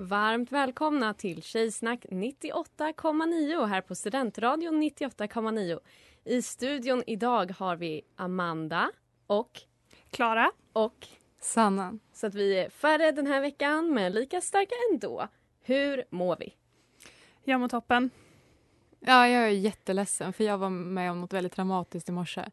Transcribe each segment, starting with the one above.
Varmt välkomna till Tjejsnack 98,9 här på Studentradion 98,9. I studion idag har vi Amanda och Klara. och Sanna. så att vi är färre den här veckan men lika starka ändå. Hur mår vi? Jag mår toppen. Ja, jag är jätteledsen för jag var med om något väldigt dramatiskt i morse.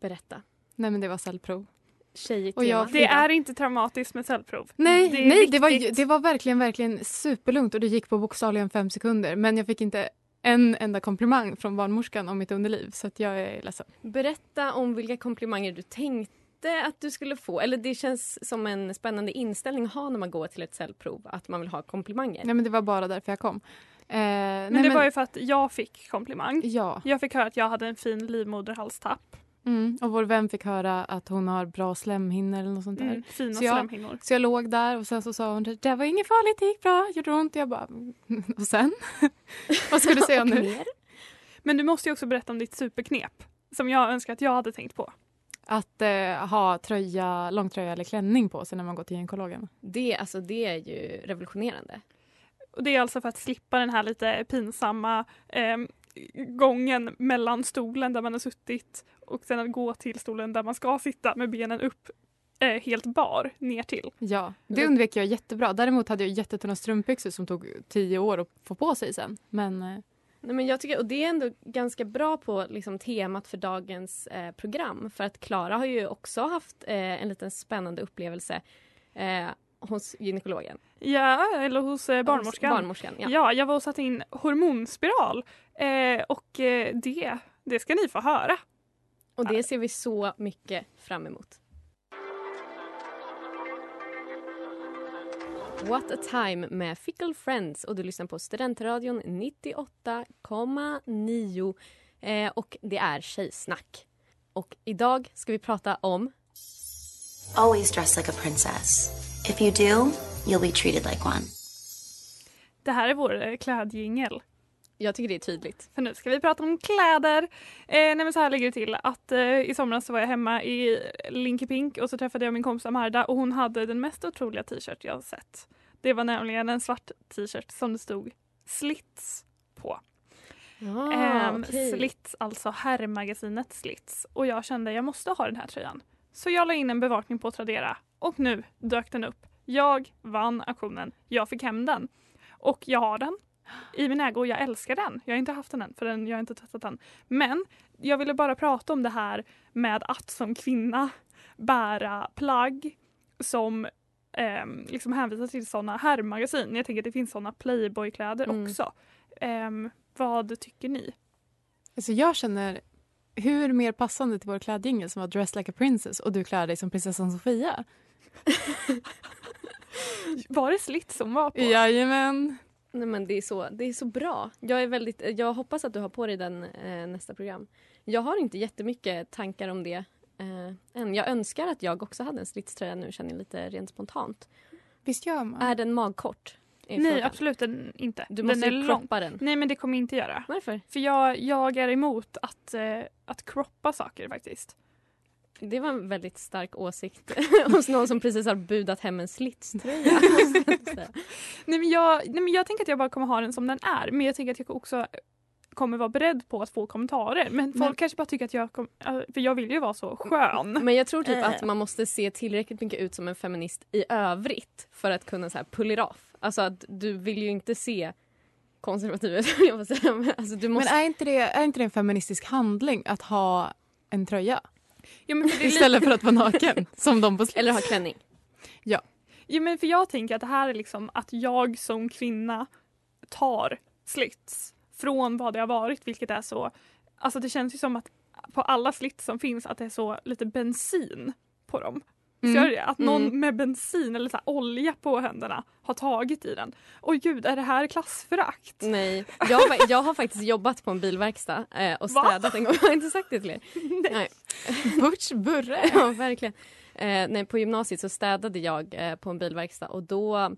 Berätta. Nej men det var cellprov. Tjejigt Och jag-. Det är inte traumatiskt med cellprov. Nej, det nej det, var, det var verkligen, verkligen superlugnt och det gick på bokstavligen fem sekunder. Men jag fick inte en enda komplimang från barnmorskan om mitt underliv så att jag är ledsen. Berätta om vilka komplimanger du tänkte att du skulle få. Eller det känns som en spännande inställning att ha när man går till ett cellprov. Att man vill ha komplimanger. Nej men det var bara därför jag kom. Eh, Men nej, det var ju för att jag fick komplimang. Ja, Jag fick höra att jag hade en fin livmoderhalstapp. Mm. och vår vän fick höra att hon har bra slemhinnor eller något sånt där. Mm, fina Så jag- slemhinnor. Så jag låg där och sen så sa hon det var inget farligt, det gick bra, gjorde ont. Jag bara, och sen? Vad ska du säga nu? mer? Men du måste ju också berätta om ditt superknep. Som jag önskar att jag hade tänkt på. Att eh, ha tröja, långtröja eller klänning på sig när man går till gynekologen. Det, alltså, det är ju revolutionerande. Och det är alltså för att slippa den här lite pinsamma eh, gången mellan stolen där man har suttit och sen att gå till stolen där man ska sitta med benen upp eh, helt bar ner till. Ja, det undvek jag jättebra. Däremot hade jag jättetunna strumpbyxor som tog tio år att få på sig sen. Men eh, Nej, men jag tycker, och det är ändå ganska bra på liksom, temat för dagens eh, program. För att Klara har ju också haft eh, en liten spännande upplevelse eh, hos gynekologen. Ja, eller hos eh, barnmorskan. Hos barnmorskan ja. Ja, jag var och satte in hormonspiral eh, och eh, det, det ska ni få höra. Och det ser vi så mycket fram emot. What a time med Fickle Friends och du lyssnar på Studentradion 98,9 eh, och det är Tjejsnack. Och idag ska vi prata om Always dress like a princess. If you do, you'll be treated like one. Det här är vår eh, klädjingel. Jag tycker det är tydligt. För nu ska vi prata om kläder. Eh, nej men så här ligger det till att eh, i somras så var jag hemma i Linky Pink och så träffade jag min kompis Amarda och hon hade den mest otroliga t-shirt jag har sett. Det var nämligen en svart t-shirt som det stod slits på. Ah, Ehm, okej. Slits, alltså herrmagasinet Slits. Och jag kände jag måste ha den här tröjan. Så jag la in en bevakning på Tradera och nu dök den upp. Jag vann auktionen. Jag fick hem den. Och jag har den i min ägo och jag älskar den. Jag har inte haft den än för den, jag har inte testat den. Men jag ville bara prata om det här med att som kvinna bära plagg som ehm, liksom hänvisar till sådana herrmagasin. Jag tänker att det finns sådana Playboy-kläder Mm. också. Ehm, vad tycker ni? alltså jag känner hur mer passande till vår klädjingel som var Dress like a princess och du klär dig som prinsessan Sofia. Var det slitt som var på? Jajamän. Nej, men det, är så, det är så bra. Jag, är väldigt, jag hoppas att du har på dig den eh, nästa program. Jag har inte jättemycket tankar om det eh, än. Jag önskar att jag också hade en slitströja nu känner jag lite rent spontant. Visst gör man? Är den magkort? är Nej, frågan. absolut den, inte. Du den måste lång. croppa den. Nej, men det kommer jag inte göra. Varför? För jag, jag är emot att, eh, att croppa saker faktiskt. Det var en väldigt stark åsikt hos någon som precis har budat hem en slitströja. Nej men, jag, nej men jag tänker att jag bara kommer ha den som den är. Men jag tänker att jag också kommer vara beredd på att få kommentarer. Men folk Men- kanske bara tycker att jag kom, äh, För jag vill ju vara så skön. Men jag tror typ Eh. att man måste se tillräckligt mycket ut som en feminist i övrigt för att kunna så här pull it off. Alltså att du vill ju inte se konservativ ut. Men alltså måste... Men är inte, det, är inte det en feministisk handling att ha en tröja Ja, för är lite- istället för att vara naken? som de på Eller ha klänning. Ja, men för jag tänker att det här är liksom att jag som kvinna tar slits från vad det har varit, vilket är så... Alltså det känns ju som att på alla slits som finns att det är så lite bensin på dem. Mm. Du det? Att någon Mm. med bensin eller så olja på händerna har tagit i den. Oj gud, är det här klassförakt? Nej, jag, har jag har faktiskt jobbat på en bilverkstad eh, och Va? städat en gång. Jag har inte sagt det till er. Nej. Butch Burre. Ja, verkligen. Eh, nej, på gymnasiet så städade jag eh, på en bilverkstad och då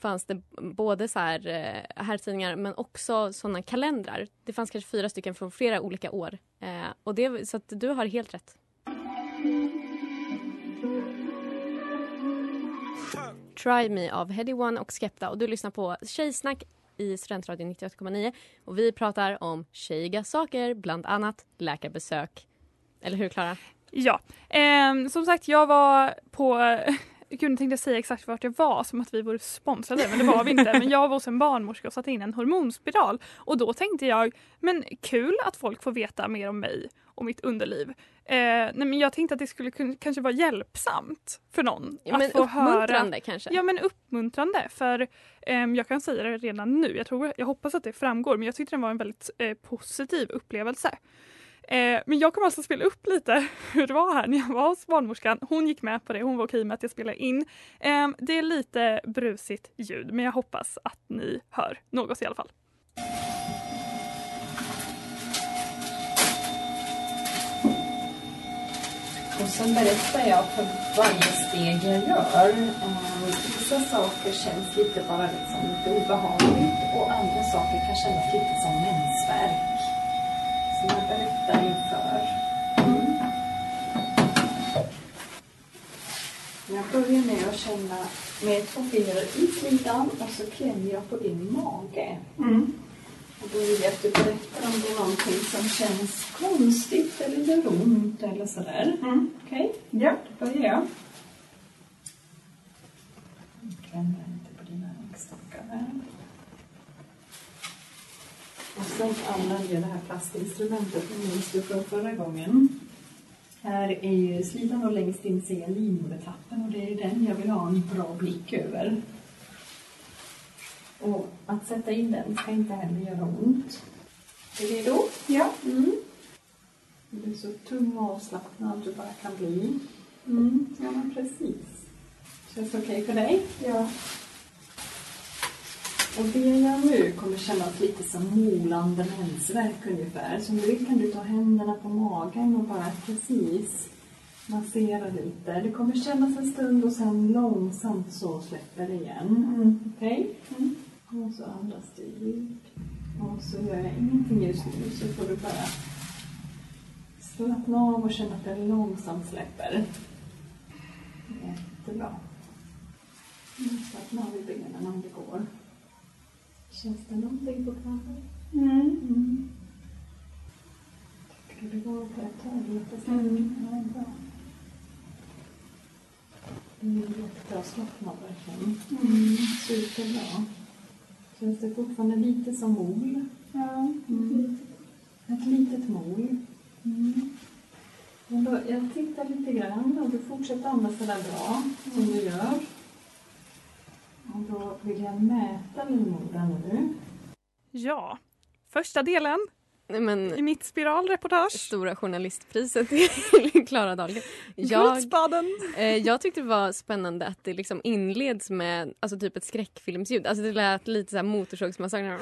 fanns det både så här eh, herrtidningar men också såna kalendrar. Det fanns kanske fyra stycken från flera olika år. Eh, och det, så du har helt rätt. Try Me av Heady One och Skepta och du lyssnar på Tjejsnack i Studentradion 98,9 och vi pratar om tjejiga saker, bland annat läkarbesök. Eller hur Klara? Ja, Eh, som sagt jag var på Gud, nu tänkte jag säga exakt vart jag var som att vi vore sponsrade men det var vi inte. Men jag var hos en barnmorska och satte in en hormonspiral och då tänkte jag men kul att folk får veta mer om mig och mitt underliv. Eh, nej, men jag tänkte att det skulle kanske vara hjälpsamt för någon Ja, att få höra. uppmuntrande kanske? Ja men uppmuntrande för ehm, jag kan säga det redan nu. Jag, tror, jag hoppas att det framgår men jag tyckte det var en väldigt eh, positiv upplevelse. Eh, men jag kommer alltså spela upp lite hur det var här när jag var hos barnmorskan. Hon gick med på det, hon var okej med att jag spelade in. Eh, det är lite brusigt ljud men jag hoppas att ni hör något i alla fall. Och sen berättar jag för varje steg jag gör. Eh, Vissa saker känns lite bara liksom lite obehagligt och andra saker kan kännas lite som mensvärk. Så jag berättar inför. Mm. Jag börjar med att känna med två fingrar i slidan och så klämmer jag på din mage. Och då vill jag att du berättar om det är någonting som känns konstigt eller gör ont eller sådär. Okej? Ja. Då börjar jag. Jag klämmer lite på dina äggstockar här. Och sen använder jag det här plastinstrumentet, det minns du från förra gången. Här är ju slidan och längst in ser jag livmodertappen och det är den jag vill ha en bra blick över. Och att sätta in den ska inte heller göra ont. Är du redo? Ja. Mm. Du är så tung och avslappnad du bara kan bli. Mm. Ja, men precis. Känns okej för dig? Ja. Och nu kommer kännas lite som molande mensvärk ungefär. Så nu kan du ta händerna på magen och bara precis massera lite. Det kommer kännas en stund och sen långsamt så släpper det igen. Okej? Och så andas du djupt. Och så gör jag ingenting just nu så får du bara slappna av och känna att det långsamt släpper. Jättebra. Mm, Slappna av i benen om det går. Känns det någonting på kroppen? Mm. mm. Tycker du det går på ett tag? Lite mm. Ja, bra. Du är slappnad verkligen. Mm. Superbra. Känns det fortfarande lite som mol? Ja, mm. ett litet mol. Mm. Men då, jag tittar lite grann och du fortsätter andas sådär bra som du gör. Och då vill jag mäta livmodern nu. Ja, första delen men, i mitt spiralreportage. Stora journalistpriset till Klara Dahlgren. Jag, eh, jag tyckte det var spännande att det liksom inleds med alltså typ ett skräckfilmsljud. Alltså det lät lite så här motorsågsmassakern.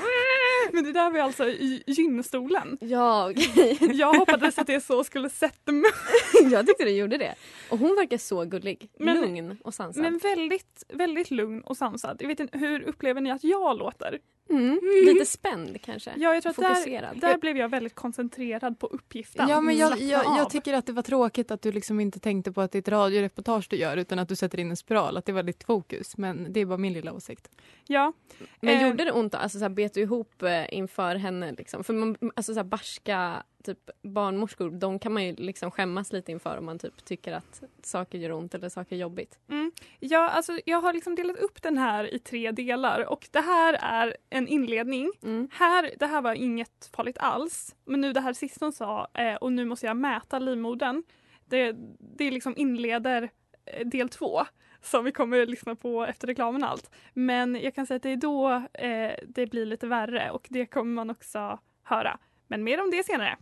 Men det där var alltså i gynstolen. Ja, okej. Jag hoppades att det så skulle sätta mig. jag tyckte det gjorde det. Och hon verkar så gullig. Men- Lugn och sansad. Men väldigt, väldigt lugn och sansad. Jag vet inte, hur upplever ni att jag låter? Mm, lite spänd kanske. Ja, jag tror att där, Fokuserad. där blev jag väldigt koncentrerad på uppgiften. Ja, men jag, jag, jag tycker att det var tråkigt att du liksom inte tänkte på att det är ett radioreportage du gör utan att du sätter in en spiral, att det var ditt fokus. Men det är bara min lilla åsikt. Ja. Men Eh, gjorde det ont då? Alltså så här, bet du ihop eh, inför henne? Liksom? För man, alltså så här, barska typ, barnmorskor, de kan man ju liksom skämmas lite inför om man typ tycker att saker gör ont eller saker är jobbigt. Mm. Ja, alltså, jag har liksom delat upp den här i tre delar och det här är en inledning. Mm. Här, det här var inget farligt alls. Men nu det här sista hon sa eh, och nu måste jag mäta livmodern. Det, det liksom inleder eh, del två som vi kommer att lyssna på efter reklamen allt. Men jag kan säga att det är då eh, det blir lite värre och det kommer man också höra. Men mer om det senare.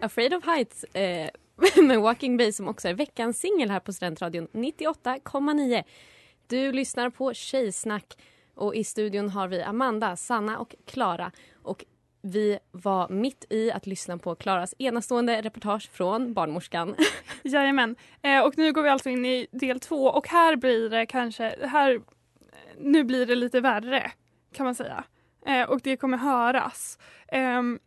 Afraid of Heights eh, med Walking Bay som också är veckans singel här på Studentradion 98,9. Du lyssnar på Tjejsnack och i studion har vi Amanda, Sanna och Klara. Och vi var mitt i att lyssna på Klaras enastående reportage från barnmorskan. Jajamän. Eh, och nu går vi alltså in i del två och här blir det kanske, här, nu blir det lite värre kan man säga. Eh, och det kommer höras. Ehm,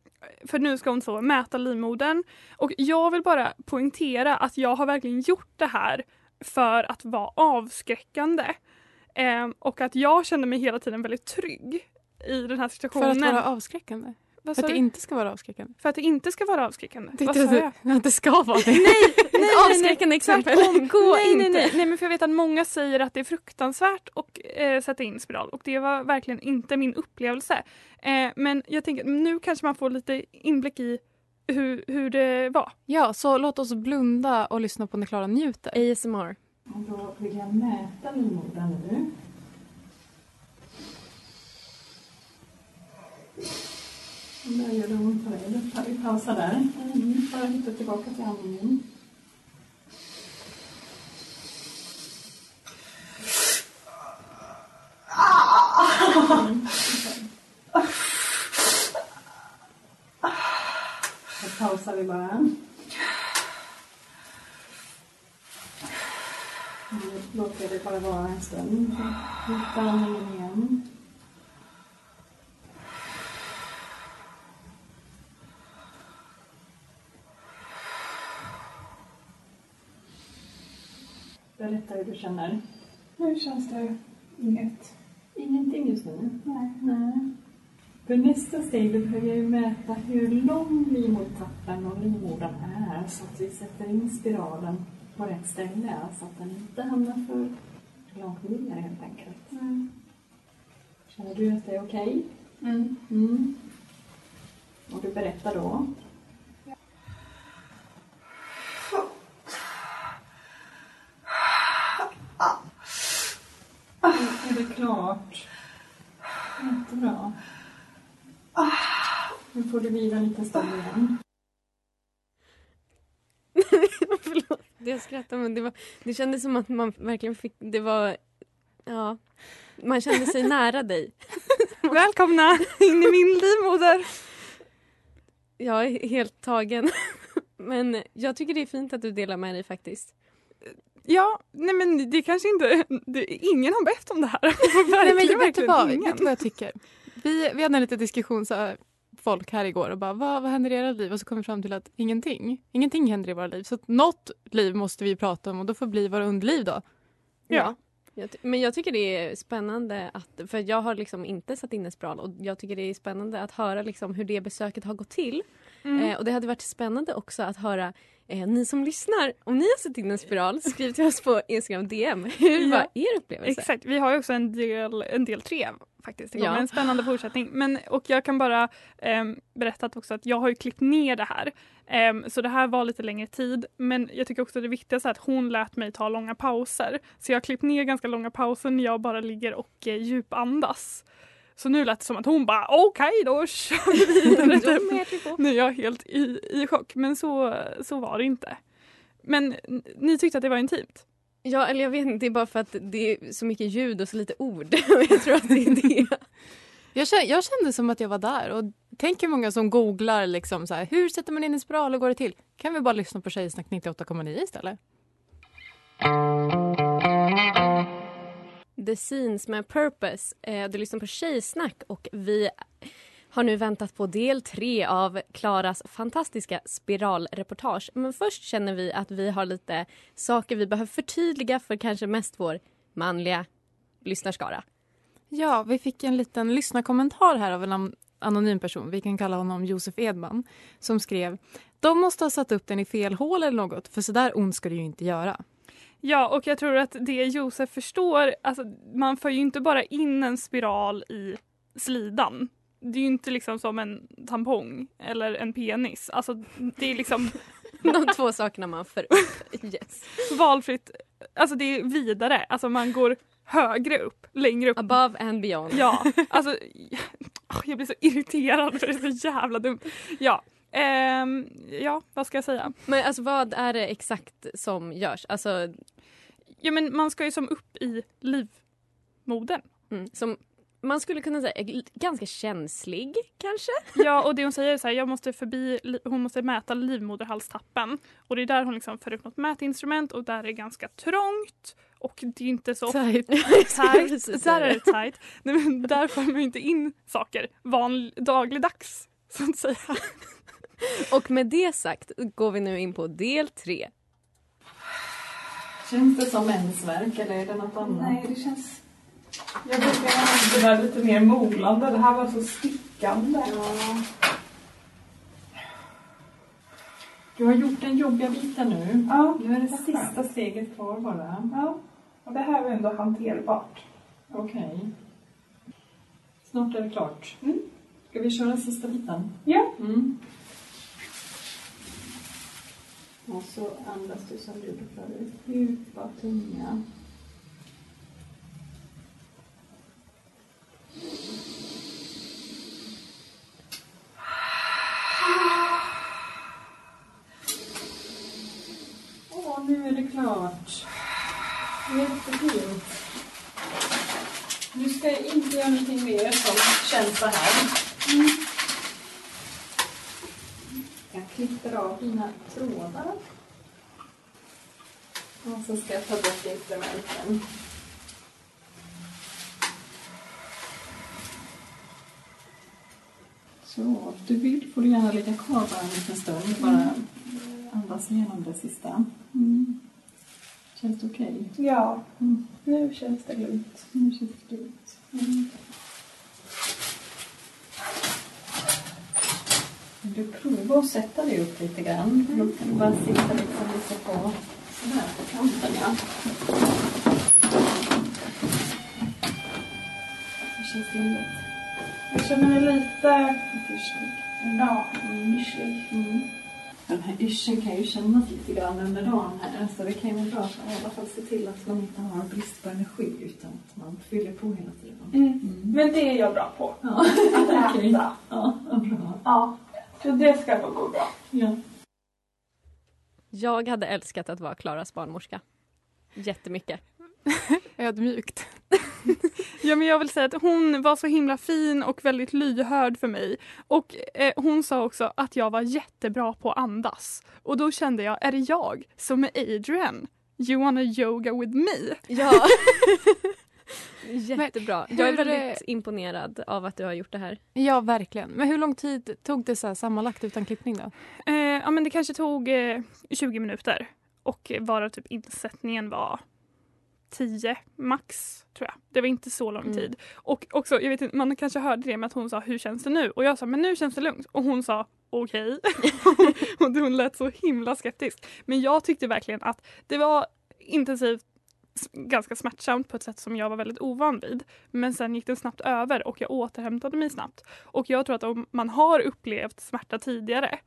för nu ska hon så mäta livmodern och jag vill bara poängtera att jag har verkligen gjort det här för att vara avskräckande. Ehm, och att jag kände mig hela tiden väldigt trygg i den här För situationen. att vara avskräckande. Vad För sa att det du? inte ska vara avskräckande. för att det inte ska vara avskräckande. Det, Vad sa jag? det, att det ska vara det. Ett avskräckande exempel. Tvärtom. Gå nej, inte. Nej, nej, nej, men för jag vet att många säger att det är fruktansvärt att eh, sätta in spiral och det var verkligen inte min upplevelse. Eh, men jag tänker nu kanske man får lite inblick i hur, hur det var. Ja, så låt oss blunda och lyssna på när Klara njuter. ASMR. Och då vill jag mäta livmodern nu. Där gör det ont på dig. Vi pausar där. Mm, bara lite tillbaka till andningen. Då pausar vi bara. Nu låter det bara vara en stund. Hitta andningen igen. Berätta hur du känner. Hur känns det? Inget. Ingenting just nu? Nej. Nej. För nästa steg då behöver jag ju mäta hur lång livmodertappen och livmodern är så att vi sätter in spiralen på rätt ställe så att den inte hamnar för långt ner helt enkelt. Känner du att det är okej? Mm. Mm. Och du berättar då? Är det klart? Jättebra. Nu får du vila lite stund igen. Förlåt, jag skrattar men det, var, det kändes som att man verkligen fick... Det var... Ja. Man kände sig nära dig. Välkomna in i min livmoder! Jag är helt tagen. Men jag tycker det är fint att du delar med dig faktiskt. Ja, nej men det kanske inte, det, ingen har bett om det här. Nej, men verkligen, vet, du vad, vet du vad jag tycker? Vi, vi hade en liten diskussion så här, folk här igår och bara vad, vad händer i era liv? Och så kom vi fram till att ingenting. Ingenting händer i våra liv. Så att något liv måste vi prata om och då får bli våra underliv då. Ja. Jag ty- men jag tycker det är spännande att, för jag har liksom inte satt in en spiral och jag tycker det är spännande att höra liksom hur det besöket har gått till. Mm. Eh, och det hade varit spännande också att höra eh, ni som lyssnar, om ni har satt in en spiral, skriv till oss på Instagram DM. Hur Ja. var er upplevelse? Exakt, vi har också en del, en del tre faktiskt. Det kommer Ja. en spännande fortsättning. Men, och jag kan bara um, berätta att också att jag har ju klippt ner det här. Ehm, så det här var lite längre tid. Men jag tycker också det viktigaste är att hon lät mig ta långa pauser. Så jag har klippt ner ganska långa pauser när jag bara ligger och eh, djupandas. Så nu lät det som att hon bara okej då kör vi vidare. Typ. Nu är jag helt i, i chock. Men så, så var det inte. Men ni tyckte att det var intimt? Ja, eller jag vet inte, det är bara för att det är så mycket ljud och så lite ord. Jag tror att det är det. Jag kände, jag kände som att jag var där. Och Tänk hur många som googlar liksom så här, hur sätter man in en spiral och går det till? Kan vi bara lyssna på Tjejsnack 98,9 istället? The Scenes med Purpose. Eh, Du lyssnar liksom på Tjejsnack och vi har nu väntat på del tre av Klaras fantastiska spiralreportage. Men först känner vi att vi har lite saker vi behöver förtydliga för kanske mest vår manliga lyssnarskara. Ja, vi fick en liten lyssnarkommentar här av en anonym person. Vi kan kalla honom Josef Edman. Som skrev De måste ha satt upp den i fel hål eller något för så där ont ska det ju inte göra. Ja, och jag tror att det Josef förstår, alltså man får ju inte bara in en spiral i slidan. Det är ju inte liksom som en tampong eller en penis. Alltså det är liksom De två sakerna man för upp. Yes. valfritt, alltså det är vidare, alltså man går högre upp, längre upp. Above and beyond. Ja, alltså jag blir så irriterad för det är så jävla dumt. Ja, ehm, ja vad ska jag säga? Men alltså vad är det exakt som görs? Alltså, Ja men man ska ju som upp i livmodern. mm, som man skulle kunna säga är ganska känslig kanske? Ja och det hon säger är så här, jag måste förbi, hon måste mäta livmoderhalstappen. Och det är där hon liksom för upp något mätinstrument och där är det ganska trångt. Och det är inte så Tight. tight. Där är det tight. Nej, men där får man inte in saker van, dagligdags. Så att säga. Och med det sagt går vi nu in på del tre. Känns det som mensvärk eller är det något annat? Nej, det känns... Jag brukar det där lite mer molande. Det här var så stickande. Du har gjort den jobbiga biten nu. Ja, Nu är det sista steget kvar bara. ja. Och det här är ändå hanterbart. Okej. Snart är det klart. Mm. Ska vi köra sista biten? Ja. Mm. Och så andas du som du gjorde förut. Djupa tunga. Åh, nu är det klart. Jättefint. Nu ska jag inte göra någonting mer som känns så här. Jag dina trådar. Och så ska jag ta bort instrumenten. Så, om du vill får du gärna ligga kvar bara en liten stund. Bara eh, andas igenom det sista. Mm. Känns det okej? Ja, Mm. nu känns det lugnt. Nu känns det lugnt. Mm. Du prova att sätta dig upp lite grann? Då kan du bara sitta liksom lite på sådär på kanten, ja. Hur känns det? Jag känner mig lite... Ja, yrslig. Mm. Den här yrseln kan ju kännas lite grann under dagen här så det kan ju vara bra att i alla fall se till att man inte har brist på energi utan att man fyller på hela tiden. Mm. Men det är jag bra på. Ja, Att äta. Ja, bra. Ja, så det ska nog gå bra. Ja. Jag hade älskat att vara Klaras barnmorska. Jättemycket. Ödmjukt. Ja, men jag vill säga att hon var så himla fin och väldigt lyhörd för mig. Och eh, hon sa också att jag var jättebra på att andas. Och då kände jag, är det jag som är Adrian? You wanna yoga with me? Ja. Jättebra. Men Jag är hur, väldigt imponerad av att du har gjort det här. Ja, verkligen. Men hur lång tid tog det så här sammanlagt utan klippning då? Eh, ja, men det kanske tog eh, 20 minuter. Och varav typ insättningen var 10 max, tror jag. Det var inte så lång Mm. tid. Och också, jag vet inte, man kanske hörde det med att hon sa hur känns det nu? Och jag sa men nu känns det lugnt. Och hon sa okej. och hon lät så himla skeptisk. Men jag tyckte verkligen att det var intensivt ganska smärtsamt på ett sätt som jag var väldigt ovan vid. Men sen gick det snabbt över och jag återhämtade mig snabbt. Och jag tror att om man har upplevt smärta tidigare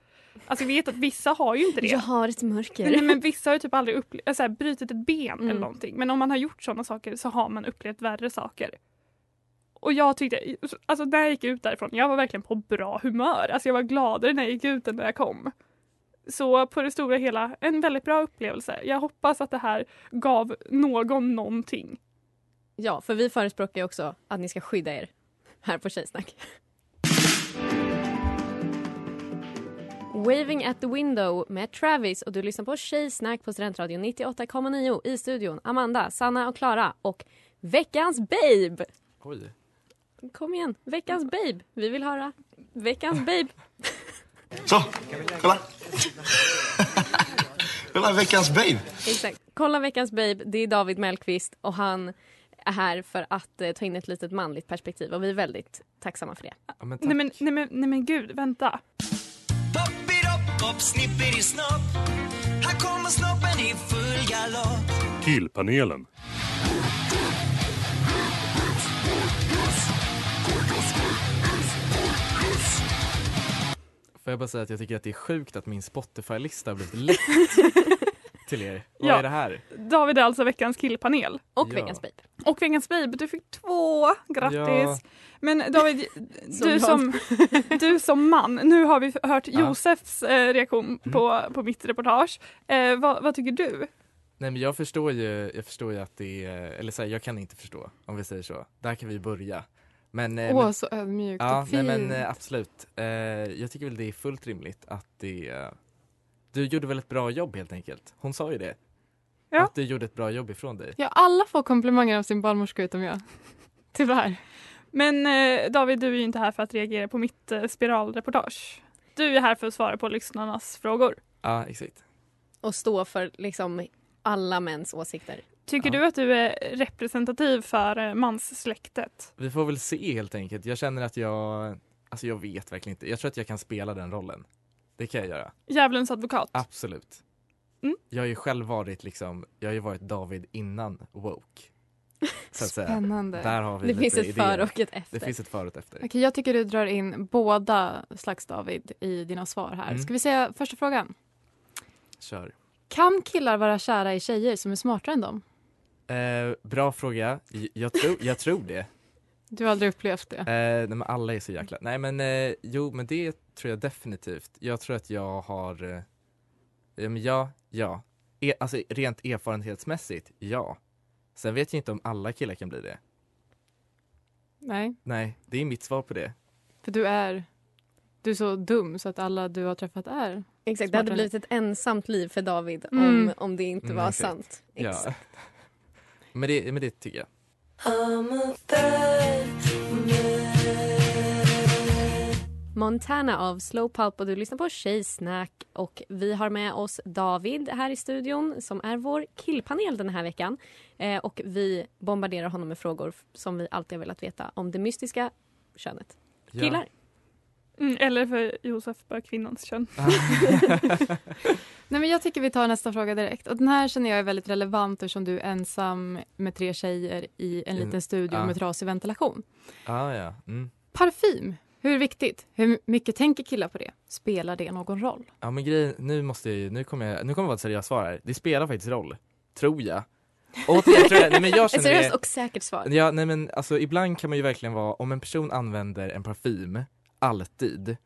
Alltså jag vet att vissa har ju inte det. Jag har ett mörker. Nej, men vissa har ju typ aldrig upple- äh, så här, brutit ett ben Mm. eller någonting. Men om man har gjort sådana saker så har man upplevt värre saker. Och jag tyckte, alltså när jag gick ut därifrån, jag var verkligen på bra humör. Alltså jag var gladare när jag gick ut än när jag kom. Så på det stora hela, en väldigt bra upplevelse. Jag hoppas att det här gav någon någonting. Ja, för vi förespråkar ju också att ni ska skydda er. här på Tjejsnack. Waving at the window med Travis och du lyssnar på Tjejsnack på Studentradion 98,9 i studion. Amanda, Sanna och Klara och veckans babe. Oj. Kom igen, veckans babe. Vi vill höra veckans babe. Så, kolla. kolla veckans babe. Exakt. Kolla veckans babe. Det är David Mellqvist och han är här för att eh, ta in ett litet manligt perspektiv och vi är väldigt tacksamma för det. Ja, men Nej men, nej, men, nej men gud, vänta. Snipperi snopp. Här kommer snoppen i full galopp. Killpanelen. Får jag bara säga att jag tycker att det är sjukt att min Spotify-lista har blivit läckt till er. Vad Ja. är det här? David är alltså veckans killpanel. Och Ja. veckans babe. Och veckans babe, du fick två. Grattis! Ja. Men David, Som du, som, du som man, nu har vi hört Ja. Mm. Josefs eh, reaktion på, på mitt reportage. Eh, vad, vad tycker du? Nej men jag förstår ju, jag förstår ju att det är, eller så här, jag kan inte förstå om vi säger så. Där kan vi börja. Men, eh, Åh, men så ödmjukt Ja, och nej, fint. men eh, absolut. Eh, jag tycker väl det är fullt rimligt att det eh, Du gjorde väl ett bra jobb helt enkelt? Hon sa ju det. Ja. Att du gjorde ett bra jobb ifrån dig. Ja, alla får komplimanger av sin barnmorska utom jag. Tyvärr. Men eh, David, du är ju inte här för att reagera på mitt eh, spiralreportage. Du är här för att svara på lyssnarnas frågor. Ja, exakt. Och stå för liksom alla mäns åsikter. Tycker Ja. du att du är representativ för eh, manssläktet? Vi får väl se helt enkelt. Jag känner att jag, alltså jag vet verkligen inte. Jag tror att jag kan spela den rollen. Det kan jag göra. Djävulens advokat? Absolut. Mm. Jag har ju själv varit liksom, jag har ju varit David innan woke. Så att säga. Spännande. Där har vi Det finns ett idéer. före och ett efter. Det finns ett före och ett efter. Okej, jag tycker du drar in båda slags David i dina svar här. Mm. Ska vi säga första frågan? Kör. Kan killar vara kära i tjejer som är smartare än dem? Eh, bra fråga. Jag tror, jag tror det. Du har aldrig upplevt det? Eh, nej, men alla är så jäkla... Nej men eh, jo men det tror jag definitivt. Jag tror att jag har... Eh, ja, men ja, ja. E- alltså rent erfarenhetsmässigt, ja. Sen vet jag inte om alla killar kan bli det. Nej, Nej, det är mitt svar på det. för du är, du är så dum så att alla du har träffat är Exakt, det hade blivit ett ensamt liv för David Mm. om, om det inte Mm, var exakt. sant. Ja. Men, det, men det tycker jag. Montana av Slow Pulp och du lyssnar på Tjejsnack och vi har med oss David här i studion som är vår killpanel den här veckan. Eh, och vi bombarderar honom med frågor som vi alltid har velat veta om det mystiska könet. Ja. Killar. Mm, eller för Josef, bara kvinnans kön. Nej, men jag tycker vi tar nästa fråga direkt. Och den här känner jag är väldigt relevant eftersom du är ensam med tre tjejer i en liten studio ja. med trasig ventilation. Ah, ja. Mm. Parfym, hur viktigt? Hur mycket tänker killar på det? Spelar det någon roll? Ja men grejen, nu måste jag nu kommer jag, nu kommer jag vara ett seriöst svar här. Det spelar faktiskt roll. Tror jag. Återigen tror jag, nej men jag Ett seriöst det, och säkert svar. Ja, nej men alltså ibland kan man ju verkligen vara, om en person använder en parfym, alltid,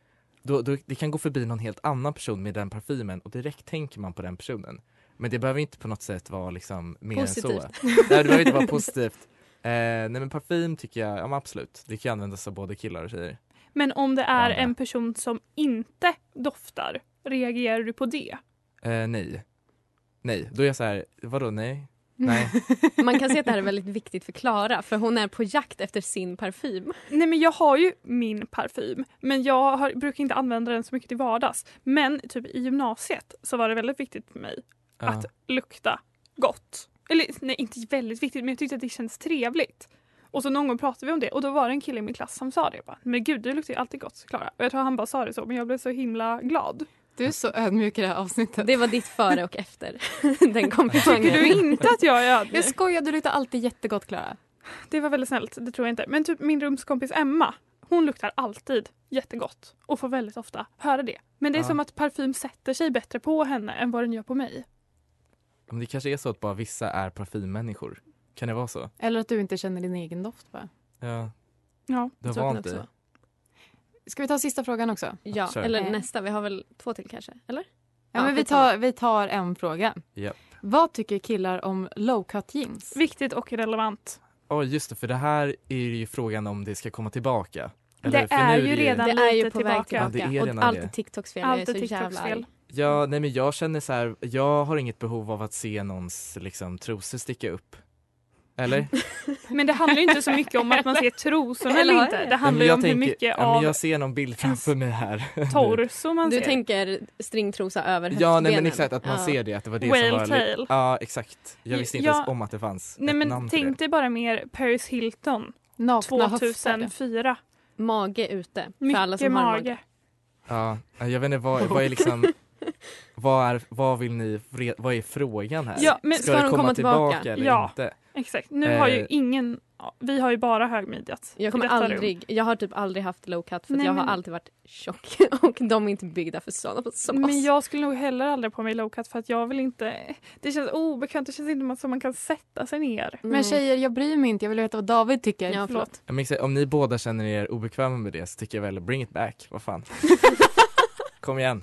då, då, det kan gå förbi någon helt annan person med den parfymen och direkt tänker man på den personen. Men det behöver inte på något sätt vara liksom mer än så. Positivt. Nej, det behöver inte vara positivt. Eh, nej men parfym tycker jag, ja absolut, det kan användas av både killar och tjejer. Men om det är Andra. en person som inte doftar, reagerar du på det? Eh, nej. Nej, då är jag så här, vadå nej? Nej. Man kan se att det här är väldigt viktigt för Klara för hon är på jakt efter sin parfym. Nej men jag har ju min parfym men jag har, brukar inte använda den så mycket till vardags. Men typ i gymnasiet så var det väldigt viktigt för mig Ja. att lukta gott. Eller nej inte väldigt viktigt men jag tyckte att det kändes trevligt. Och så någon gång pratade vi om det och då var det en kille i min klass som sa det. Jag bara, men gud du luktar ju alltid gott Klara. Och jag tror han bara sa det så men jag blev så himla glad. Du är så ödmjuk i det här avsnittet. Det var ditt före och efter. Den komplimangen. Tycker du inte att jag är ödmjuk? Jag skojar, du luktar alltid jättegott Klara. Det var väldigt snällt, det tror jag inte. Men typ min rumskompis Emma, hon luktar alltid jättegott och får väldigt ofta höra det. Men det är Ja. som att parfym sätter sig bättre på henne än vad den gör på mig. Men det kanske är så att bara vissa är parfymmänniskor. Kan det vara så? Eller att du inte känner din egen doft bara. Ja, Ja. det vant dig. Ska vi ta sista frågan också? Ja, Kör. eller Eh. nästa. Vi har väl två till kanske? Eller? Ja, men vi tar, vi tar en fråga. Japp. Vad tycker killar om low cut jeans? Viktigt och relevant. Oj just det, för det här är ju frågan om det ska komma tillbaka. Eller, Det är nu ju redan Det är ju på väg tillbaka. tillbaka. Ja, det är redan och allt är TikToks fel. Allt jag är TikToks jävla fel. Ja, nej men jag känner så här, jag har inget behov av att se någons liksom trosor sticka upp. Eller? Men det handlar ju inte så mycket om att man ser trosorna Eller inte. Det handlar ju om hur tänker- mycket ja, men av Jag ser någon bild framför mig här. torso man Du ser. tänker stringtrosa över Ja, nej men höftbenen. exakt att man Ja. ser det, att det var det Whale som var... tail. Ja, exakt. Jag visste inte Ja. ens om att det fanns Nej ett men namn tänk det. dig bara mer Paris Hilton Nakna höfter. 2004. Mage ute. För Mycket alla som har mage. mage. Ja, jag vet inte vad, vad är liksom... Vad, är, vad vill ni, vad är frågan här? Ja, men ska, ska de komma, komma tillbaka, tillbaka? eller Ja. inte? Exakt. Nu har ju Eh. ingen, vi har ju bara högmidjat. Jag kommer rum. aldrig, jag har typ aldrig haft low cut för att Nej, jag har men- alltid varit tjock och de är inte byggda för sådana som oss. Men jag skulle nog heller aldrig på mig low cut för att jag vill inte, det känns obekvämt, det känns inte som man kan sätta sig ner. Men tjejer, jag bryr mig inte. Jag vill veta vad David tycker. Ja, förlåt. Menar, om ni båda känner er obekväma med det så tycker jag väl bring it back, vad fan. Kom igen.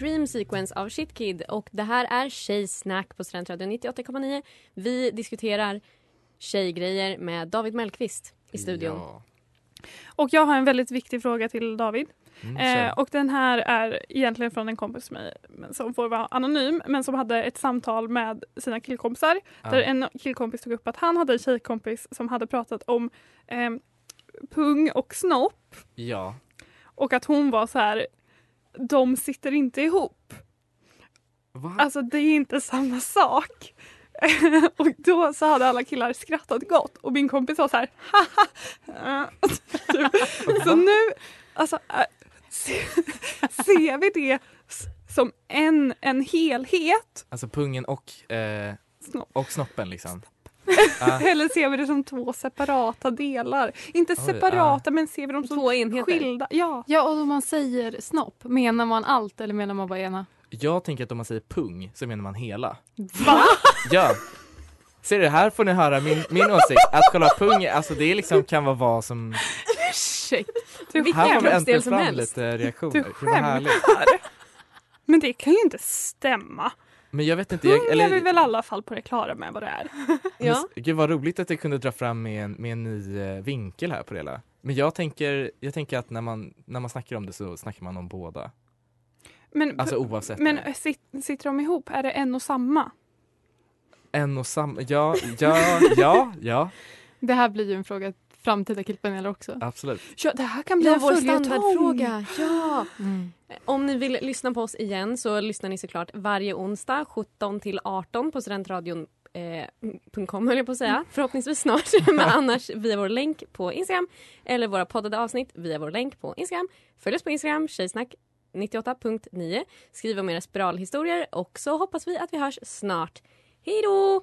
Dream Sequence av Shitkid och det här är Tjejsnack på Studentradion 98,9. Vi diskuterar tjejgrejer med David Mellqvist i studion. Ja. Och jag har en väldigt viktig fråga till David. Mm, Eh, och den här är egentligen från en kompis till mig som får vara anonym men som hade ett samtal med sina killkompisar. Ja. Där en killkompis tog upp att han hade en tjejkompis som hade pratat om eh, pung och snopp ja. och att hon var så här de sitter inte ihop. Va? Alltså det är inte samma sak. och då så hade alla killar skrattat gott och min kompis var så här haha. Typ. Så nu, alltså äh, se, ser vi det som en, en helhet Alltså pungen och, eh, och snoppen liksom. Ja. eller ser vi det som två separata delar? Inte Oj, separata men ser vi dem som Två enheter. skilda? Ja. Ja, och om man säger snopp, menar man allt eller menar man bara ena? Jag tänker att om man säger pung så menar man hela. Va? Ja. Ser du, här får ni höra min, min åsikt. Att kolla pung, alltså det liksom kan vara vad som... Ursäkta. Du Vilken Här får vi kroppsdel äntligen som fram helst. lite reaktioner. Du skämtar? Men det kan ju inte stämma. Men jag vet inte, Pung jag, är vi eller... väl i alla fall på det klara med vad det är. Ja. Men, gud vad roligt att jag kunde dra fram med en, med en ny eh, vinkel här på det hela. Men jag tänker, jag tänker att när man, när man snackar om det så snackar man om båda. Men, Alltså oavsett. men sit, sitter de ihop? Är det en och samma? En och samma, ja, ja, ja, ja, Det här blir ju en fråga framtida killpaneler också. absolut. Ja, det här kan bli Ja, en vår följetong. standardffråga. Ja. Mm. Om ni vill lyssna på oss igen så lyssnar ni såklart varje onsdag 17 till 18 på studentradion eh, .com höll jag på att säga, förhoppningsvis snart. Men annars via vår länk på Instagram eller våra poddade avsnitt via vår länk på Instagram. Följ oss på Instagram, tjejsnack 98.9. Skriv om era spiralhistorier och så hoppas vi att vi hörs snart. Hej då!